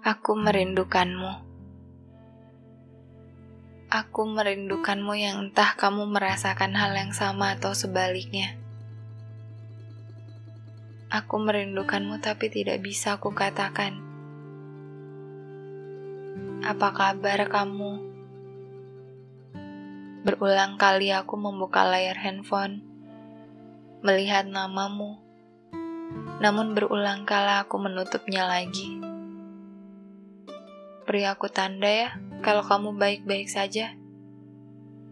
Aku merindukanmu. Aku merindukanmu yang entah kamu merasakan hal yang sama atau sebaliknya. Aku merindukanmu tapi tidak bisa aku katakan. Apa kabar kamu? Berulang kali aku membuka layar handphone, melihat namamu, namun berulang kali aku menutupnya lagi. Beri aku tanda ya, kalau kamu baik-baik saja.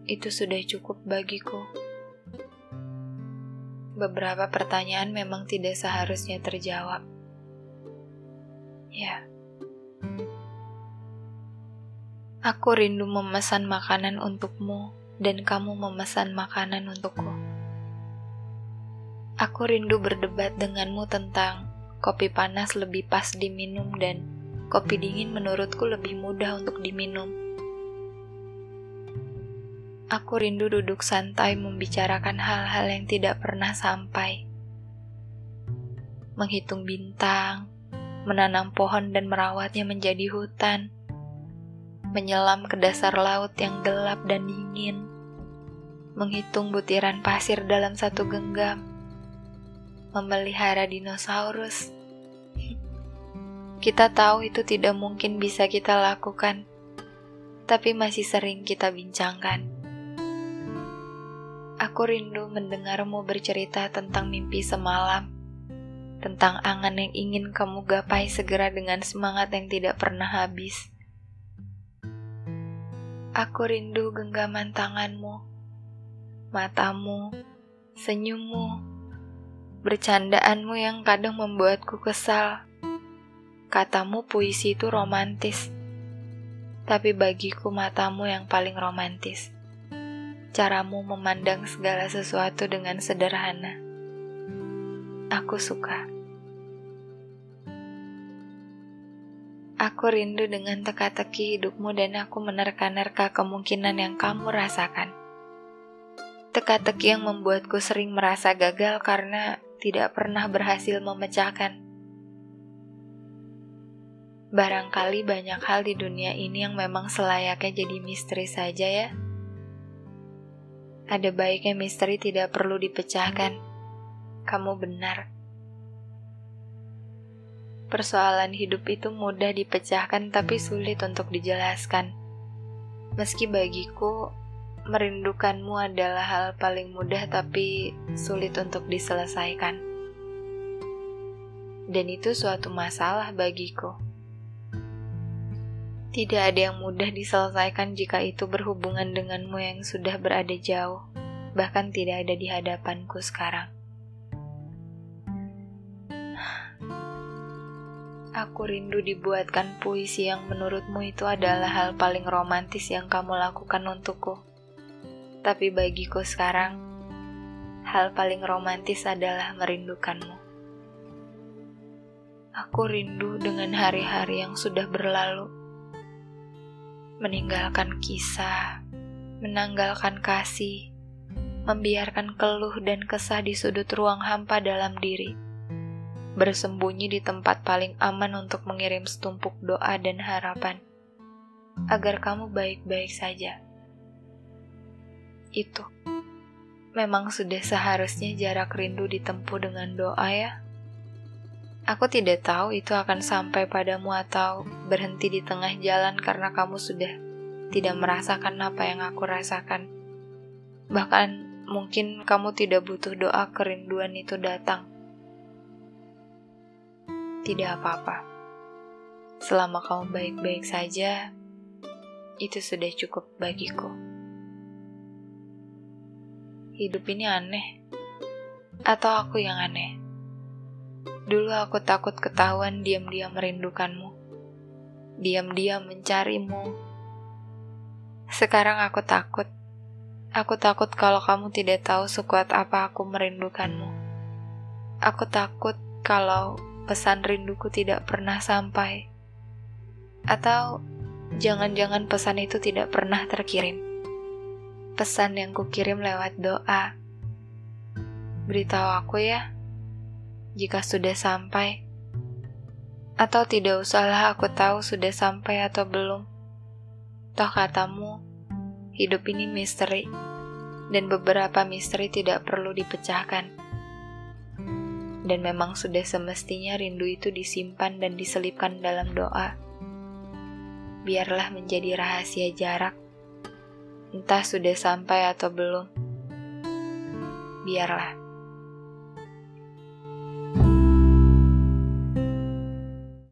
Itu sudah cukup bagiku. Beberapa pertanyaan memang tidak seharusnya terjawab. Ya. Aku rindu memesan makanan untukmu dan kamu memesan makanan untukku. Aku rindu berdebat denganmu tentang kopi panas lebih pas diminum dan kopi dingin menurutku lebih mudah untuk diminum. Aku rindu duduk santai membicarakan hal-hal yang tidak pernah sampai. Menghitung bintang, menanam pohon dan merawatnya menjadi hutan. Menyelam ke dasar laut yang gelap dan dingin. Menghitung butiran pasir dalam satu genggam. Memelihara dinosaurus kita tahu itu tidak mungkin bisa kita lakukan, tapi masih sering kita bincangkan. Aku rindu mendengarmu bercerita tentang mimpi semalam, tentang angan yang ingin kamu gapai segera dengan semangat yang tidak pernah habis. Aku rindu genggaman tanganmu, matamu, senyummu, bercandaanmu yang kadang membuatku kesal Katamu puisi itu romantis, tapi bagiku matamu yang paling romantis. Caramu memandang segala sesuatu dengan sederhana. Aku suka. Aku rindu dengan teka-teki hidupmu dan aku menerka-nerka kemungkinan yang kamu rasakan. Teka-teki yang membuatku sering merasa gagal karena tidak pernah berhasil memecahkan Barangkali banyak hal di dunia ini yang memang selayaknya jadi misteri saja ya. Ada baiknya misteri tidak perlu dipecahkan. Kamu benar. Persoalan hidup itu mudah dipecahkan tapi sulit untuk dijelaskan. Meski bagiku, merindukanmu adalah hal paling mudah tapi sulit untuk diselesaikan. Dan itu suatu masalah bagiku. Tidak ada yang mudah diselesaikan jika itu berhubungan denganmu yang sudah berada jauh, bahkan tidak ada di hadapanku sekarang. Aku rindu dibuatkan puisi yang menurutmu itu adalah hal paling romantis yang kamu lakukan untukku. Tapi bagiku sekarang, hal paling romantis adalah merindukanmu. Aku rindu dengan hari-hari yang sudah berlalu meninggalkan kisah, menanggalkan kasih, membiarkan keluh dan kesah di sudut ruang hampa dalam diri, bersembunyi di tempat paling aman untuk mengirim setumpuk doa dan harapan, agar kamu baik-baik saja. Itu memang sudah seharusnya jarak rindu ditempuh dengan doa, ya. Aku tidak tahu itu akan sampai padamu atau berhenti di tengah jalan karena kamu sudah tidak merasakan apa yang aku rasakan. Bahkan mungkin kamu tidak butuh doa kerinduan itu datang. Tidak apa-apa. Selama kamu baik-baik saja, itu sudah cukup bagiku. Hidup ini aneh, atau aku yang aneh? Dulu aku takut ketahuan diam-diam merindukanmu. Diam-diam mencarimu. Sekarang aku takut. Aku takut kalau kamu tidak tahu sekuat apa aku merindukanmu. Aku takut kalau pesan rinduku tidak pernah sampai. Atau jangan-jangan pesan itu tidak pernah terkirim. Pesan yang kukirim lewat doa. Beritahu aku ya jika sudah sampai, Atau tidak usahlah aku tahu sudah sampai atau belum. Toh katamu, hidup ini misteri, dan beberapa misteri tidak perlu dipecahkan. Dan memang sudah semestinya rindu itu disimpan dan diselipkan dalam doa. Biarlah menjadi rahasia jarak, entah sudah sampai atau belum. Biarlah.